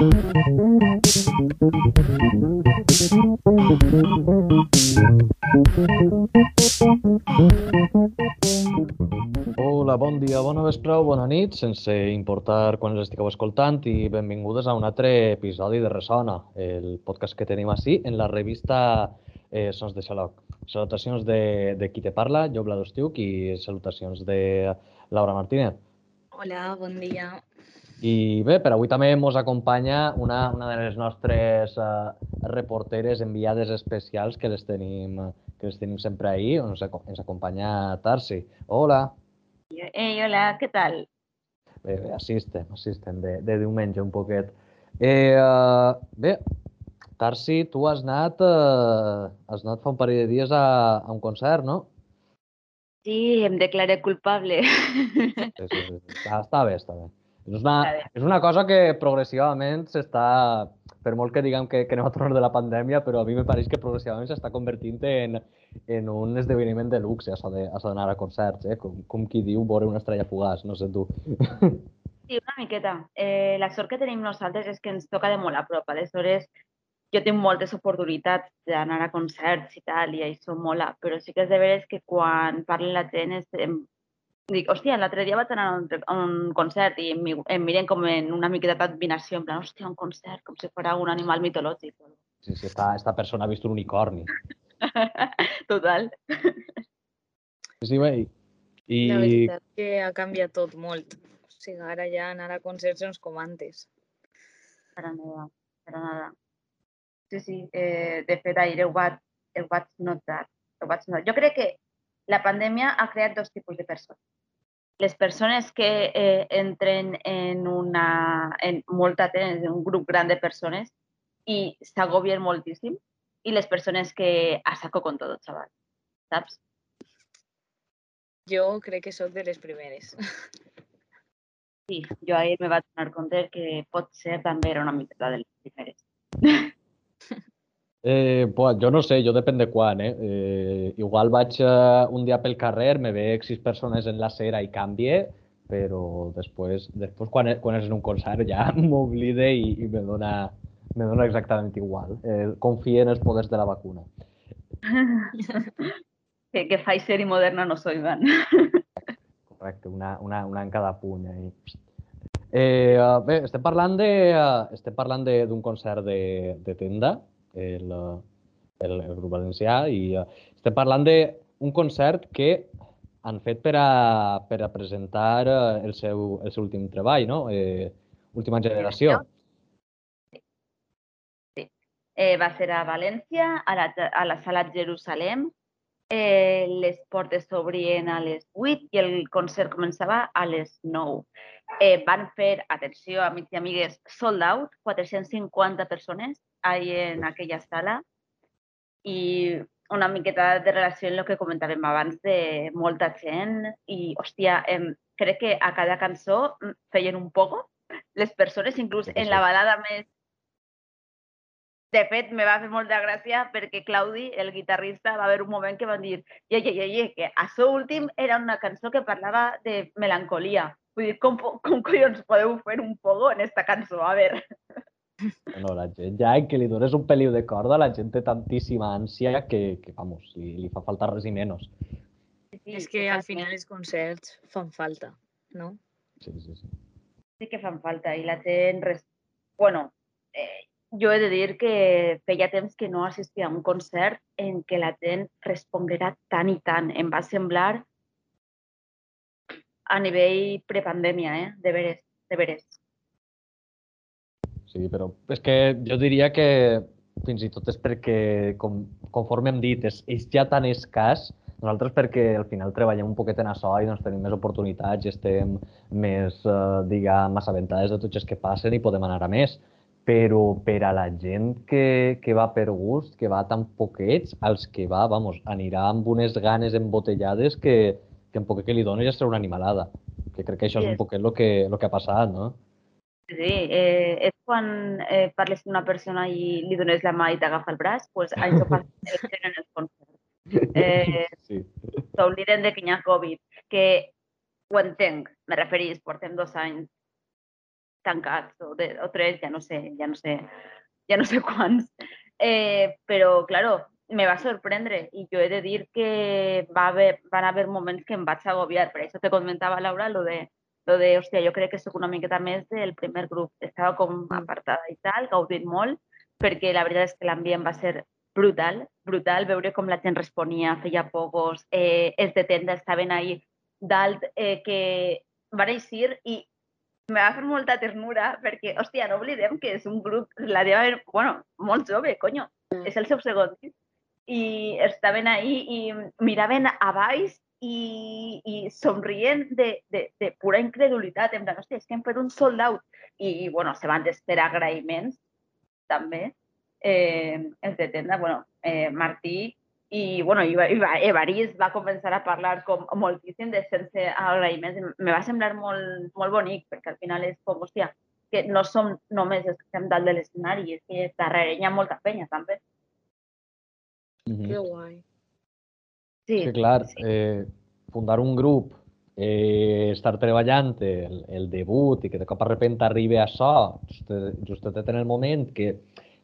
Hola, bon dia, bona vespre o bona nit, sense importar quan els estigueu escoltant i benvingudes a un altre episodi de Ressona, el podcast que tenim així en la revista eh, Sons de Xaloc. Salutacions de, de qui te parla, jo Vlado Estiuc, i salutacions de Laura Martínez. Hola, bon dia. I bé, per avui també ens acompanya una, una de les nostres uh, reporteres enviades especials que les tenim, que les tenim sempre ahí, on ens, ens acompanya Tarsi. Hola. Hey, hola, què tal? Bé, bé, així estem, de, de diumenge un poquet. Eh, uh, bé, Tarsi, tu has anat, uh, has anat fa un parell de dies a, a un concert, no? Sí, em declaré culpable. Sí, sí. sí. Està, està bé, està bé. És una, és una cosa que progressivament s'està, per molt que diguem que, que anem a tornar de la pandèmia, però a mi me pareix que progressivament s'està convertint en, en un esdeveniment de luxe, això d'anar a concerts, eh? com, com qui diu veure una estrella fugaç, no sé tu. Sí, una miqueta. Eh, la sort que tenim nosaltres és que ens toca de molt a prop. Aleshores, jo tinc moltes oportunitats d'anar a concerts i tal, i això mola, però sí que és de veres que quan parlen la gent és, dic, hòstia, l'altre dia vaig anar a un, a un concert i em, em miren com en una miqueta d'admiració, en plan, hòstia, un concert, com si fos un animal mitològic. Sí, sí, esta, esta persona ha vist un unicorni. Total. Sí, bé, i, La veritat que ha canviat tot molt. O sigui, ara ja anar a concerts no és com antes. Para nada, para nada. Sí, sí, eh, de fet ahir ho vaig, ho vaig notar. Ho vaig notar. Jo crec que la pandèmia ha creat dos tipus de persones. Les persones que eh, entren en, una, en molta en un grup gran de persones i s'agobien moltíssim i les persones que a saco con todo, chaval. Saps? Jo crec que sóc de les primeres. Sí, jo ahir me vaig donar compte que pot ser també era una miqueta de les primeres. Eh, pues, jo no sé, jo depèn de quan, eh? eh igual vaig eh, un dia pel carrer, me veig sis persones en l'acera i canvie, però després, després quan, quan és en un concert ja m'oblide i, i me, dona, me dona exactament igual. Eh, confie en els poders de la vacuna. que, que Pfizer i Moderna no soy van. Correcte, una, una, una en cada puny. Eh, uh, bé, estem parlant de, estem parlant de- d'un concert de, de tenda, el, el, el grup valencià, i uh, estem parlant d'un concert que han fet per a, per a presentar uh, el, seu, el seu últim treball, no? Eh, última generació. Eh, va ser a València, a la, a la sala Jerusalem. Eh, les portes s'obrien a les 8 i el concert començava a les 9. Eh, van fer, atenció, amics i amigues, sold out, 450 persones ahí en aquella sala i una miqueta de relació amb el que comentàvem abans de molta gent i, hòstia, em, crec que a cada cançó mm, feien un poco. Les persones, inclús Sí en la balada més de fet, me va fer molta gràcia perquè Claudi, el guitarrista, va haver un moment que van dir ye, ye, ye, ye, que això últim era una cançó que parlava de melancolia. Vull dir, com, com collons podeu fer un pogo en esta cançó? A veure. No, la gent ja que li dones un peliu de corda, la gent té tantíssima ànsia que, que vamos, li, li fa falta res i menys. Sí, és que al final els concerts fan falta, no? Sí, sí, sí. sí que fan falta i la gent... Res... Bueno, eh, jo he de dir que feia temps que no assistia a un concert en què la gent responguera tant i tant. Em va semblar a nivell prepandèmia, eh? De veres, de veres. Sí, però és que jo diria que fins i tot és perquè, com, conforme hem dit, és, és ja tan escàs, nosaltres perquè al final treballem un poquet en això i doncs tenim més oportunitats i estem més, eh, diguem, assabentades de tots els que passen i podem anar a més. Però per a la gent que, que va per gust, que va tan poquets, als que va, vamos, anirà amb unes ganes embotellades que, que en poquet que li dones ja serà una animalada. Que crec que això és Sí. un poquet el que, lo que ha passat, no? Sí, eh, és quan eh, parles amb una persona i li dones la mà i t'agafa el braç, doncs això passa en els concerts. Eh, Sí. S'obliden de que hi ha Covid, que ho entenc, me referís, portem dos anys tancats o, de, o tres, ja no sé, ja no sé, ja no sé quants. Eh, però, claro, me va sorprendre i jo he de dir que va haver, van haver moments que em vaig agobiar. Per això te comentava, Laura, lo de, lo de, hòstia, jo crec que sóc una miqueta més del primer grup. Estava com apartada i tal, gaudint molt, perquè la veritat és que l'ambient va ser brutal, brutal, veure com la gent responia, feia pogos, eh, els de tenda estaven ahí dalt, eh, que van eixir i me va fer molta ternura perquè, hòstia, no oblidem que és un grup relativament, bueno, molt jove, conyo, és el seu segon disc. I estaven ahí i miraven a baix i, i somrient de, de, de pura incredulitat, en plan, hòstia, és que hem fet un sold out. I, i bueno, se van desperar agraïments, també, eh, els de tenda, bueno, eh, Martí i, bueno, i, i Evarís va començar a parlar com moltíssim de sense agraïments. Me va semblar molt, molt bonic, perquè al final és com, hòstia, que no som només els que estem dalt de l'escenari, és que darrere hi ha molta penya, també. Mm -hmm. Que guai. Sí, que clar, sí. eh, fundar un grup, eh, estar treballant el, el debut i que de cop a repente arribi a això, just, justet en el moment que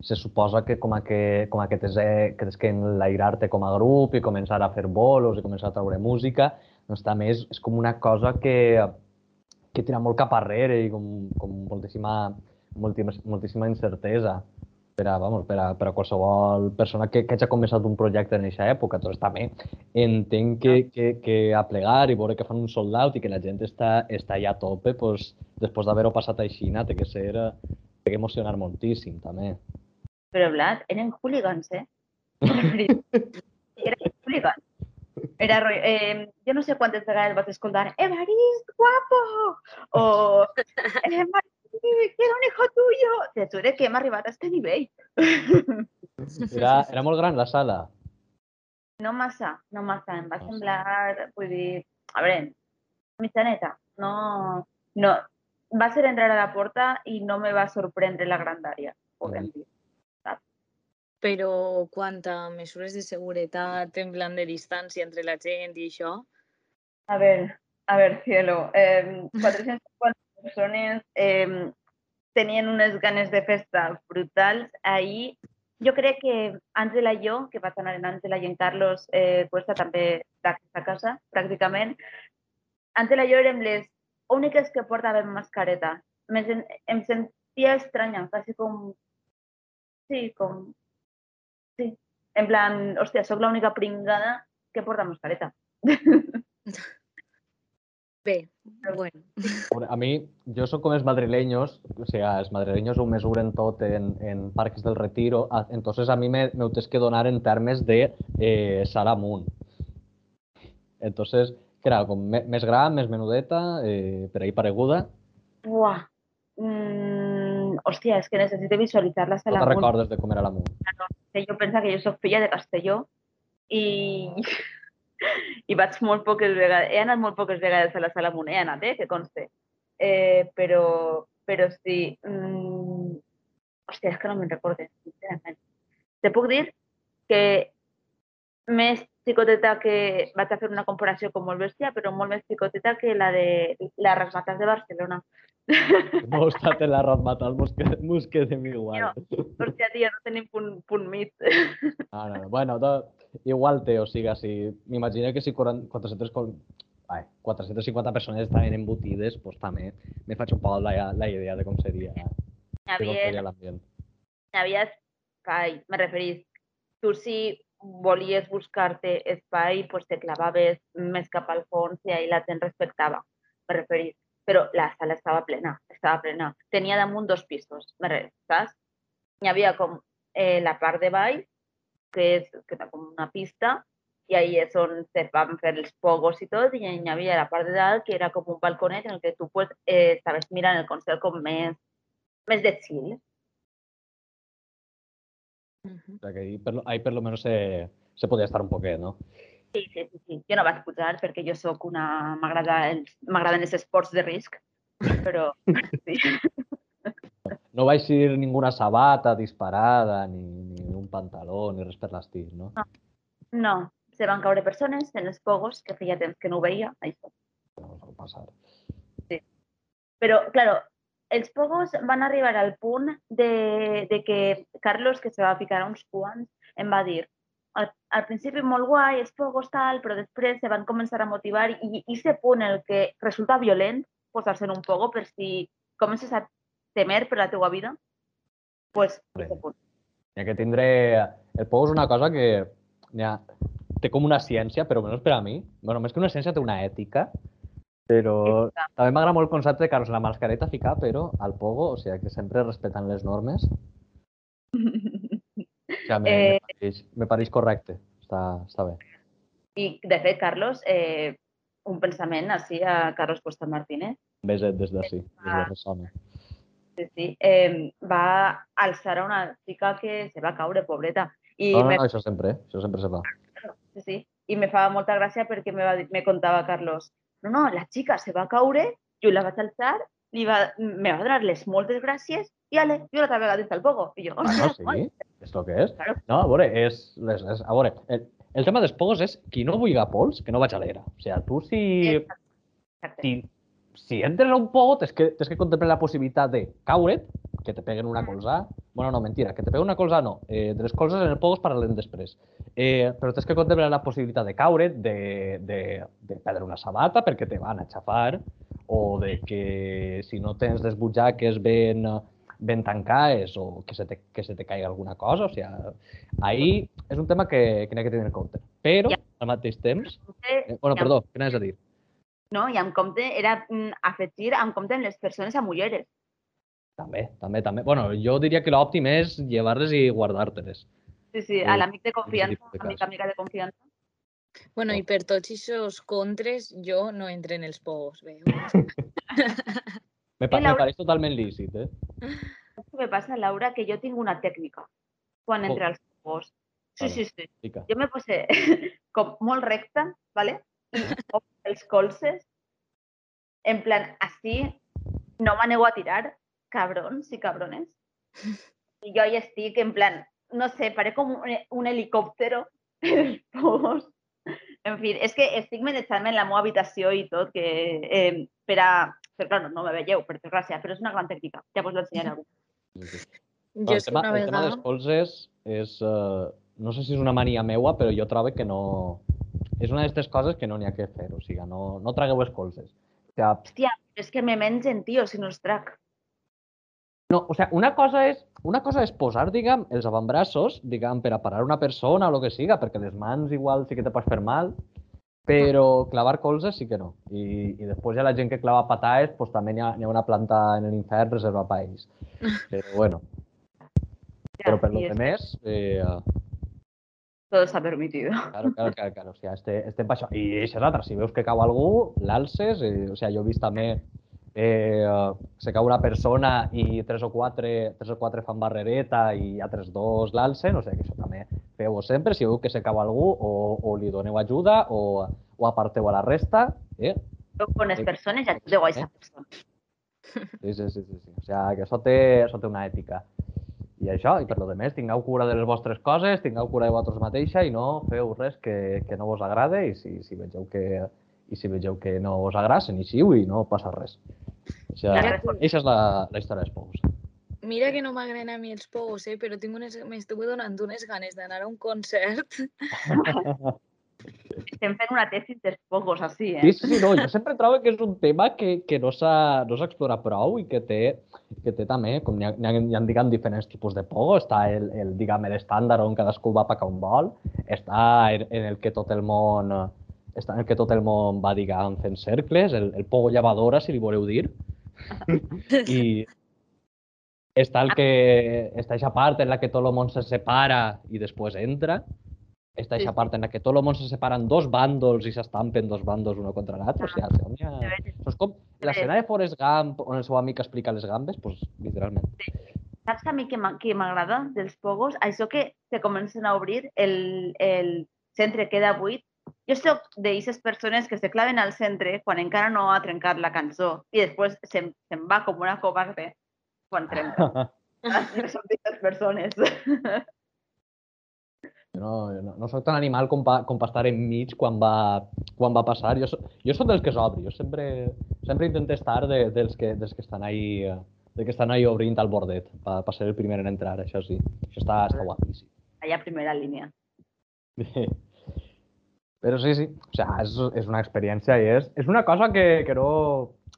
se suposa que com a que, com a que tens, que tens que enlairar-te com a grup i començar a fer bolos i començar a treure música, doncs també és, és com una cosa que, que tira molt cap arrere i com, com moltíssima, moltíssima, moltíssima incertesa per a, vamos, per a, per a qualsevol persona que, que hagi començat un projecte en aquesta època. Doncs també entenc que, que, que a plegar i veure que fan un sold out i que la gent està, està allà a tope, doncs, després d'haver-ho passat així, té que ser, té que emocionar moltíssim, també. Però, Vlad, eren hooligans, eh? Eren hooligans. Era, rotllo, eh, jo no sé quantes vegades vaig escoltar Evarist, guapo! O eh, Martí, quiero un hijo tuyo! Te juro que hem arribat a este nivell. Era, era molt gran la sala. No massa, no massa. Em va semblar, vull dir, a veure, mitjaneta. No, no. Va ser entrar a la porta i no me va sorprendre la grandària, podem dir. Però quant a mesures de seguretat, en plan de distància entre la gent i això, A ver, a ver, cielo. Eh, 450 persones eh, tenien unes ganes de festa brutals. Ahir, jo crec que Àngela i jo, que vaig anar en Àngela i en Carlos eh, Cuesta també d'aquesta casa, pràcticament, Àngela i jo érem les úniques que portaven mascareta. Me em sentia estranya, quasi com... Sí, com... Sí. En plan, hòstia, sóc l'única pringada que porta mascareta. bé, bueno, Bueno, A mi, jo sóc com els madrileños, o sigui, els madrileños ho mesuren tot en, en parques del retiro, entonces a mi me, me ho tens que donar en termes de eh, sala amunt. Entonces, que era com me- més gran, més menudeta, eh, per ahí pareguda. Buah. Mm, hòstia, és que necessito visualitzar la No sala te amunt. recordes de com era l'amunt. que jo pensa que jo sóc filla de Castelló i, i vaig molt poques vegades, he anat molt poques vegades a la sala Amunt, he anat, eh, que conste. Eh, però, però sí, mm, hòstia, és que no me'n recorde, sincerament. Te puc dir que més xicoteta que vaig a fer una comparació com molt bèstia, però molt més xicoteta que la de la Rasmatas de Barcelona. No estat en la ratmata, mos, que- mos quedem igual. Hòstia, tia, no tenim punt, punt mig. Ah, no, no. Bueno, to, igual té, o sigui, si m'imagino que si 40, 400, con- ai, 450 persones estaven embutides, pues també me faig un poc la, la idea de com seria, de com seria l'ambient. hi havia espai, me referís, tu si volies buscar-te espai, pues te clavaves més cap al fons i ahí la gent respectava, me referís. Però la sala estava plena, estava plena. Tenia damunt dos pisos, me saps? Hi havia com eh, la part de baix, que és que era com una pista, i ahí és on se van fer els pogos i tot, i hi havia la part de dalt, que era com un balconet en el que tu pues, eh, estaves mirant el concert com més, més de chill. ujú. O sea, que ahí per, lo- ahí per lo menos se, se podia estar un poquet, no? Sí, sí, sí, sí. Jo no vaig pujar perquè jo sóc una... m'agrada els- M'agraden els esports de risc, però sí. No va eixir ninguna sabata disparada, ni, ni un pantaló, ni res per l'estil, no? No, se van caure persones en els pogos, que feia temps que no ho veia, això. No passar. Però, claro, els pogos van arribar al punt de, de que Carlos, que se va ficar a uns quants, em va dir al, al principi molt guai, els pogos tal, però després se van començar a motivar i, i aquest punt el que resulta violent posar-se en un pogo per si comences a temer per la teua vida, pues, punt. N'hi ha que tindre... El pogo és una cosa que ha... té com una ciència, però menys per a mi. bueno, més que una ciència té una ètica, però Ètica. també m'agrada molt el concepte de Carlos la mascareta ficar, però al pogo, o sigui, que sempre respectant les normes, o sigui, me, Eh. me, pareix, me pareix correcte. Està, està bé. I, de fet, Carlos, eh, un pensament així a Carlos Costa Martínez, Beset des d'ací, des de Ah. Ressona. Sí, sí, eh, va alçar a una xica que se va caure, pobreta. I no, me, això sempre, això sempre se fa. sí, sí, i me fa molta gràcia perquè me, va, me contava Carlos, no, no, la xica se va caure, jo la vaig alçar, li va, me va donar les moltes gràcies i ale, jo l'altra vegada dins del pogo. I jo, Ah, hòstia, no, sí, el que és. Claro. No, a veure, és, és, és a veure, el, el tema dels pogos és qui no vulgui pols, que no vaig a l'era. O sigui, tu si, Exacte. si, si entres a un pogo, tens que, tens que contemplar la possibilitat de caure't, que te peguen una colzà. Bueno, no, mentira, que te peguen una colzà no. Eh, de les colzes en el pogo es parlarem després. Eh, però tens que contemplar la possibilitat de caure't, de, de, de perdre una sabata perquè te van a xafar, o de que si no tens les butxaques ben, ben tancades o que se te, que se te caiga alguna cosa. O sigui, ahí és un tema que, que n'hi ha que tenir en compte. Però, al mateix temps... Compte- Eh, bueno, perdó, què anaves a dir? No, i en compte era mm, afegir en compte en les persones a mulleres. També, també, també. Bueno, jo diria que l'òptim és llevar-les i guardar-te-les. Sí, sí, a Sí, l'amic de confiança, tipus de amic, cas. amiga de confiança. Bueno, i per tots aquests contres, jo no entre en els pogos, veu? Me, pa me Laura- pareix totalment lícit, eh? Saps què me passa, Laura? Que jo tinc una tècnica quan Oh. entre els pogos. Sí, Vale. sí, sí. Fica. Jo me posé com molt recta, ¿vale? Els colzes, en plan, així, no m'aneu a tirar, cabrons i cabrones. I jo hi estic, en plan, no sé, parec com un, un helicòptero. En fi, és que estic manejant-me en la meva habitació i tot, que eh, per a... Però, clar, no, no me veieu, per desgràcia, però és una gran tècnica. Ja vos l'ensenyaré algú. Sí, sí. Jo el, tema, una el tema dels vegada... colzes és... Uh, no sé si és una mania meua, però jo trobo que no... És una d'aquestes coses que no n'hi ha que fer. O sigui, no, no tragueu els colzes. O sigui, Hòstia, és que me mengen, tio, si no els trac. No, o sea, una cosa és, una cosa és posar, diguem, els avantbraços, diguem, per a parar una persona o el que siga, perquè les mans igual sí que te pots fer mal, però clavar colzes sí que no. I, i després hi ha la gent que clava pataes, doncs també n'hi ha, n'hi ha una planta en l'infern reservada per ells. Però bueno, però per lo que és- més, eh, Todo está permitido. claro, claro, claro, claro, o sigui, este, estem per això. I això és l'altre, si veus que cau algú, l'alces, eh, o sigui, jo he vist també eh, se cau una persona i tres o quatre, tres o quatre fan barrereta i altres dos l'alcen, o sigui que això també feu sempre, si veu que se cau algú o, o li doneu ajuda o, o aparteu a la resta, eh? Con las Eh, personas ya te digo a esa eh. persona. Sí, sí, sí, sí, sí. O sigui que això té, això té una ètica. I això, i per lo de més, tingueu cura de les vostres coses, tingueu cura de vosaltres mateixa i no feu res que, que no vos agrade i si, si vegeu que i si vegeu que no us agrada, s'inixiu i no passa res. O sigui, Eixa és la, la història dels pous. Mira que no m'agraden a mi els pogos, eh? però tinc unes, m'estuve donant unes ganes d'anar a un concert. Estem fent una tesis dels pocos, así, Sí, ¿eh? sí, sí, no, jo sempre trobo que és un tema que, que no s'ha no s'ha explorat prou i que té, que té també, com hi ha, hi ha, ha diguem, diferents tipus de pogo, està el, el diguem, l'estàndard on cadascú va per on vol, està en, en el que tot el món està en el que tot el món va, diguem, fent cercles, el, el pogo llevadora, si li voleu dir, i està el que està aquesta part en la que tot el món se separa i després entra, està Sí, aquesta sí. part en la que tot el món se separa en dos bàndols i s'estampen dos bàndols un contra l'altre. O sigui, n'hi ha... això és com l'escena de Forrest Gump on el seu amic explica les gambes, doncs, literalment. Saps a mi què m'agrada dels pogos? Això que se comencen a obrir, el, el centre queda buit. Jo soc d'aquestes persones que se claven al centre quan encara no ha trencat la cançó i després se'n se va com una covarde quan trenca. Soc d'aquestes persones. No, no, no soc tan animal com pa, com pa estar enmig quan va, quan va passar. Jo, so, jo soc dels que s'obri. Jo sempre, sempre intento estar de, dels, que, dels que estan ahí eh, de que estan ahí obrint al bordet per pa ser el primer en entrar, això sí. Això està, està guapíssim. Allà primera línia. Però sí, sí, o sea, és, és una experiència i és, és una cosa que, que no...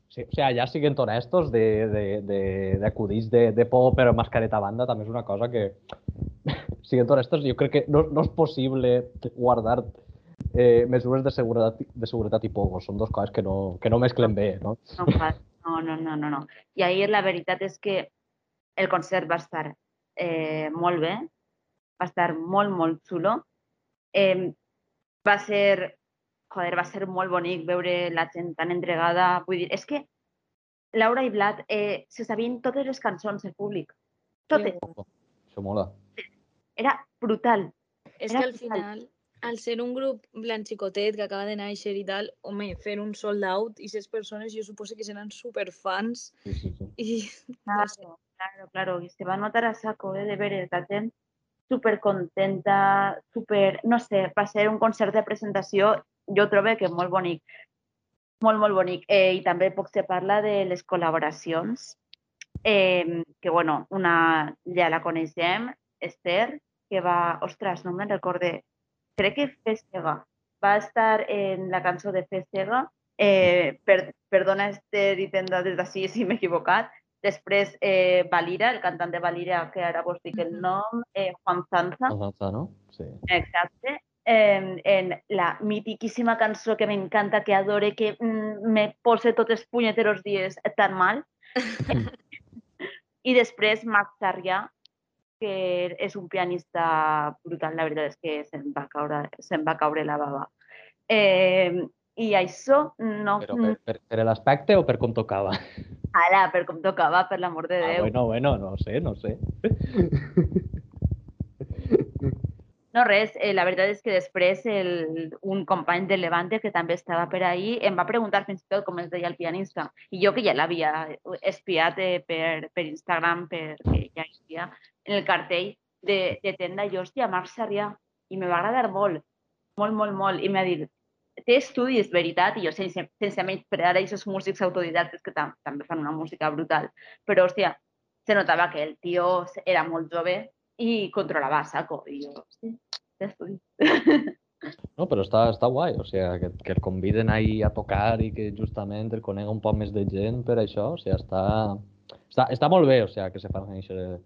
Sí, o sea, ja siguent honestos d'acudits de, de, de, de, de por per mascareta a banda, també és una cosa que, siguent honestos, jo crec que no, no és possible guardar eh, mesures de seguretat, de seguretat i poco. Són dues coses que no, que no mesclen bé, no? No, no, no, no, no. I ahir la veritat és que el concert va estar eh, molt bé, va estar molt, molt xulo. Eh, va ser, joder, va ser molt bonic veure la gent tan entregada. Vull dir, és que Laura i Vlad eh, se sabien totes les cançons del públic. Totes. Oh, això mola. Era brutal. És Era que al brutal. final, al ser un grup blanc xicotet que acaba de néixer i tal, home, fer un sold out i ses persones jo suposo que seran superfans Sí, sí, sí. i no sé, Claro, claro, claro. Y se va a notar a saco eh, de ver la gent super contenta, super, no sé, va ser un concert de presentació, jo trobo que molt bonic. Molt, molt bonic. Eh, I també poc se parla de les col·laboracions, eh, que bueno, una ja la coneixem, Esther, que va, ostres, no me'n recorde, crec que Festega, va estar en la cançó de Festega, eh, per, perdona este ditenda des d'ací si m'he equivocat, Després, eh, Valira, el cantant de Valira, que ara vos dic el nom, eh, Juan Sanza, Avança, no? Sí. exacte, eh, en la mitiquíssima cançó que m'encanta, que adore, que mm, me pose tots els punyeteros dies tan mal. I després Max Sarrià, que és un pianista brutal, la veritat és que caure, se'm va caure la bava. Eh, I això no... Però per, per, per l'aspecte o per com tocava? Ara, per com tocava, per l'amor de Ah, Déu. bueno, bueno, no sé, no sé. No, res, eh, la veritat és que després el, un company de Levante que també estava per ahí em va preguntar fins i tot com es deia el pianista. I jo que ja l'havia espiat eh, per, per Instagram, perquè ja existia en el cartell de, de tenda, i hòstia, Marc Sarrià, i me va agradar molt, molt, molt, molt. I m'ha dit, té estudis, veritat? I jo, sense, sense menysprear aquests músics autodidactes que tam també fan una música brutal, però, hòstia, se notava que el tio era molt jove i controlava saco. I jo, sí, té estudis. No, però està, està guai, o sigui, que, que el conviden ahí a tocar i que justament el conega un poc més de gent per això, o sigui, està, està, està molt bé, o sigui, que se fan aquestes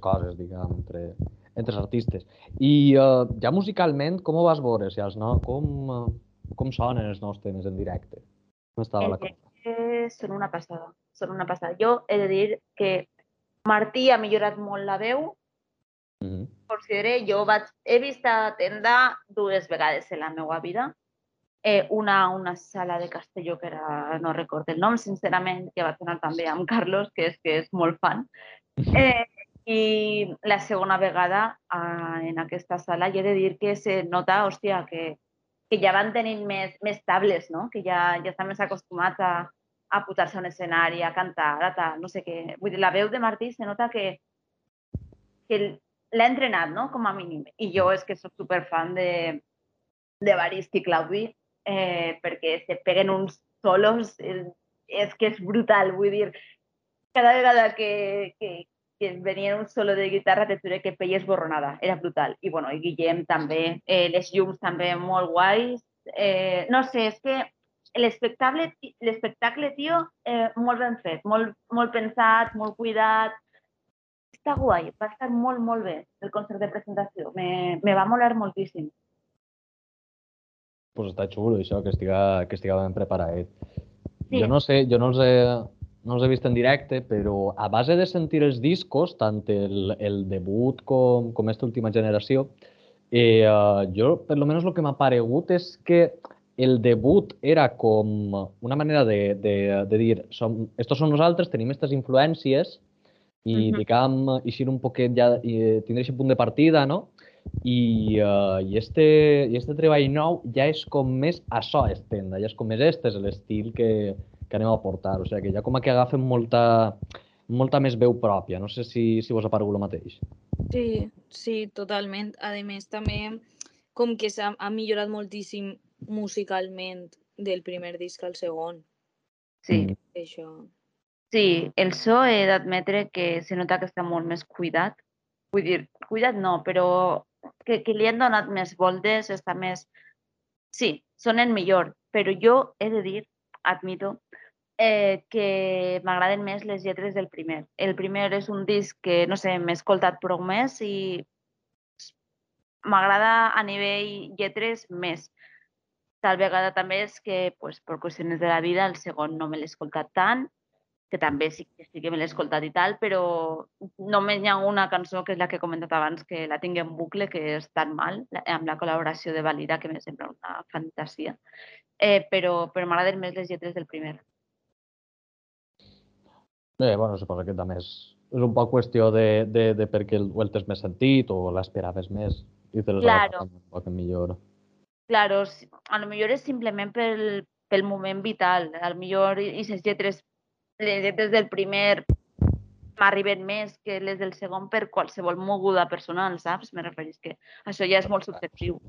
coses, diguem, entre, entre els artistes. I uh, ja musicalment, com ho vas veure? Sigui, els no, com, uh, com sonen els nous temes en directe? Com estava la cosa? Eh, són una passada, són una passada. Jo he de dir que Martí ha millorat molt la veu, Mm -hmm. consideré, jo vaig, he vist a tenda dues vegades en la meva vida. Eh, una una sala de Castelló, que era, no recordo el nom, sincerament, que vaig anar també amb Carlos, que és que és molt fan. Eh, I la segona vegada eh, en aquesta sala, i he de dir que se nota, hòstia, que, que ja van tenint més, més tables, no? que ja, ja estan més acostumats a, a pujar-se a un escenari, a cantar, a tal, no sé què. Vull dir, la veu de Martí se nota que, que l'ha entrenat, no?, com a mínim. I jo és que soc superfan de, de Barist i Claudi, eh, perquè se peguen uns solos, eh, és que és brutal, vull dir, cada vegada que, que, que venia un solo de guitarra te jure que peies borronada, era brutal. I bueno, i Guillem també, eh, les llums també molt guais. Eh, no sé, és que l'espectacle, l'espectacle, tio, eh, molt ben fet, molt, molt pensat, molt cuidat, està guai, va estar molt, molt bé el concert de presentació. Me, me va molar moltíssim. Pues està xulo això, que estiga, que estiga ben preparat. Sí. Jo no sé, jo no els, he, no els he vist en directe, però a base de sentir els discos, tant el, el debut com, com aquesta última generació, eh, uh, jo, per lo menos, el que m'ha paregut és que el debut era com una manera de, de, de dir, som, estos són nosaltres, tenim aquestes influències, i, uh. -huh. diguem, eixir un poquet ja, i tindre aquest punt de partida, no? I, uh, i, este, i este treball nou ja és com més això estenda, ja és com més este és l'estil que, que anem a portar, o sigui que ja com que agafen molta, molta més veu pròpia, no sé si, si vos ha paregut el mateix. Sí, sí, totalment. A més, també com que s'ha ha millorat moltíssim musicalment del primer disc al segon. Sí, Mm. Això... Sí, el so he d'admetre que se nota que està molt més cuidat. Vull dir, cuidat no, però que, que li han donat més voltes, està més... Sí, sonen millor, però jo he de dir, admito, eh, que m'agraden més les lletres del primer. El primer és un disc que, no sé, m'he escoltat prou més i m'agrada a nivell lletres més. Tal vegada també és que, pues, per qüestions de la vida, el segon no me l'he escoltat tant, que també sí, sí que me l'he escoltat i tal, però només hi ha una cançó, que és la que he comentat abans, que la tinc en bucle, que és tan mal, amb la col·laboració de Valira, que me sembla una fantasia. Eh, però però m'agraden més les lletres del primer. Bé, bueno, suposo que també és, és un poc qüestió de, de, de per què el, el tens més sentit o l'esperaves més i te l'has Claro. un poc millor. Claro, a lo millor és simplement pel, pel moment vital. A lo millor i les lletres, les lletres del primer m'arriben més que les del segon per qualsevol moguda personal, saps? Me referís que això ja és molt subjectiu.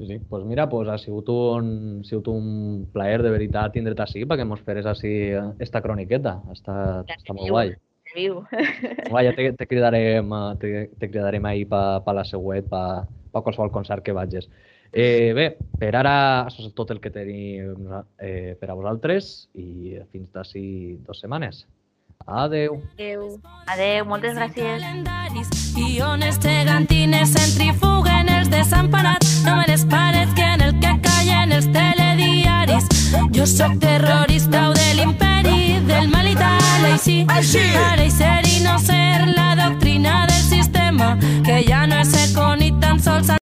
Sí, sí. Pues mira, pues ha sigut un, ha sigut un plaer de veritat tindre't així perquè mos feres així eh, esta croniqueta. Està, Ja està molt teniu. guai. Viu. Guai, ja te, te cridarem, te, te cridarem ahir pa, pa la següent, pa, pa qualsevol concert que vagis. Eh, bé, per ara això és tot el que tenim eh, per a vosaltres i fins d'ací dues setmanes. Adeu. Adeu. Adeu, moltes gràcies. Guiones de gantines, centrifugen els desemparats, no me les pares que en el que callen els telediaris. Jo sóc terrorista o de l'imperi, del mal i tal, així. Així! Ara i ser i no ser la doctrina del sistema, que ja no és eco ni tan sols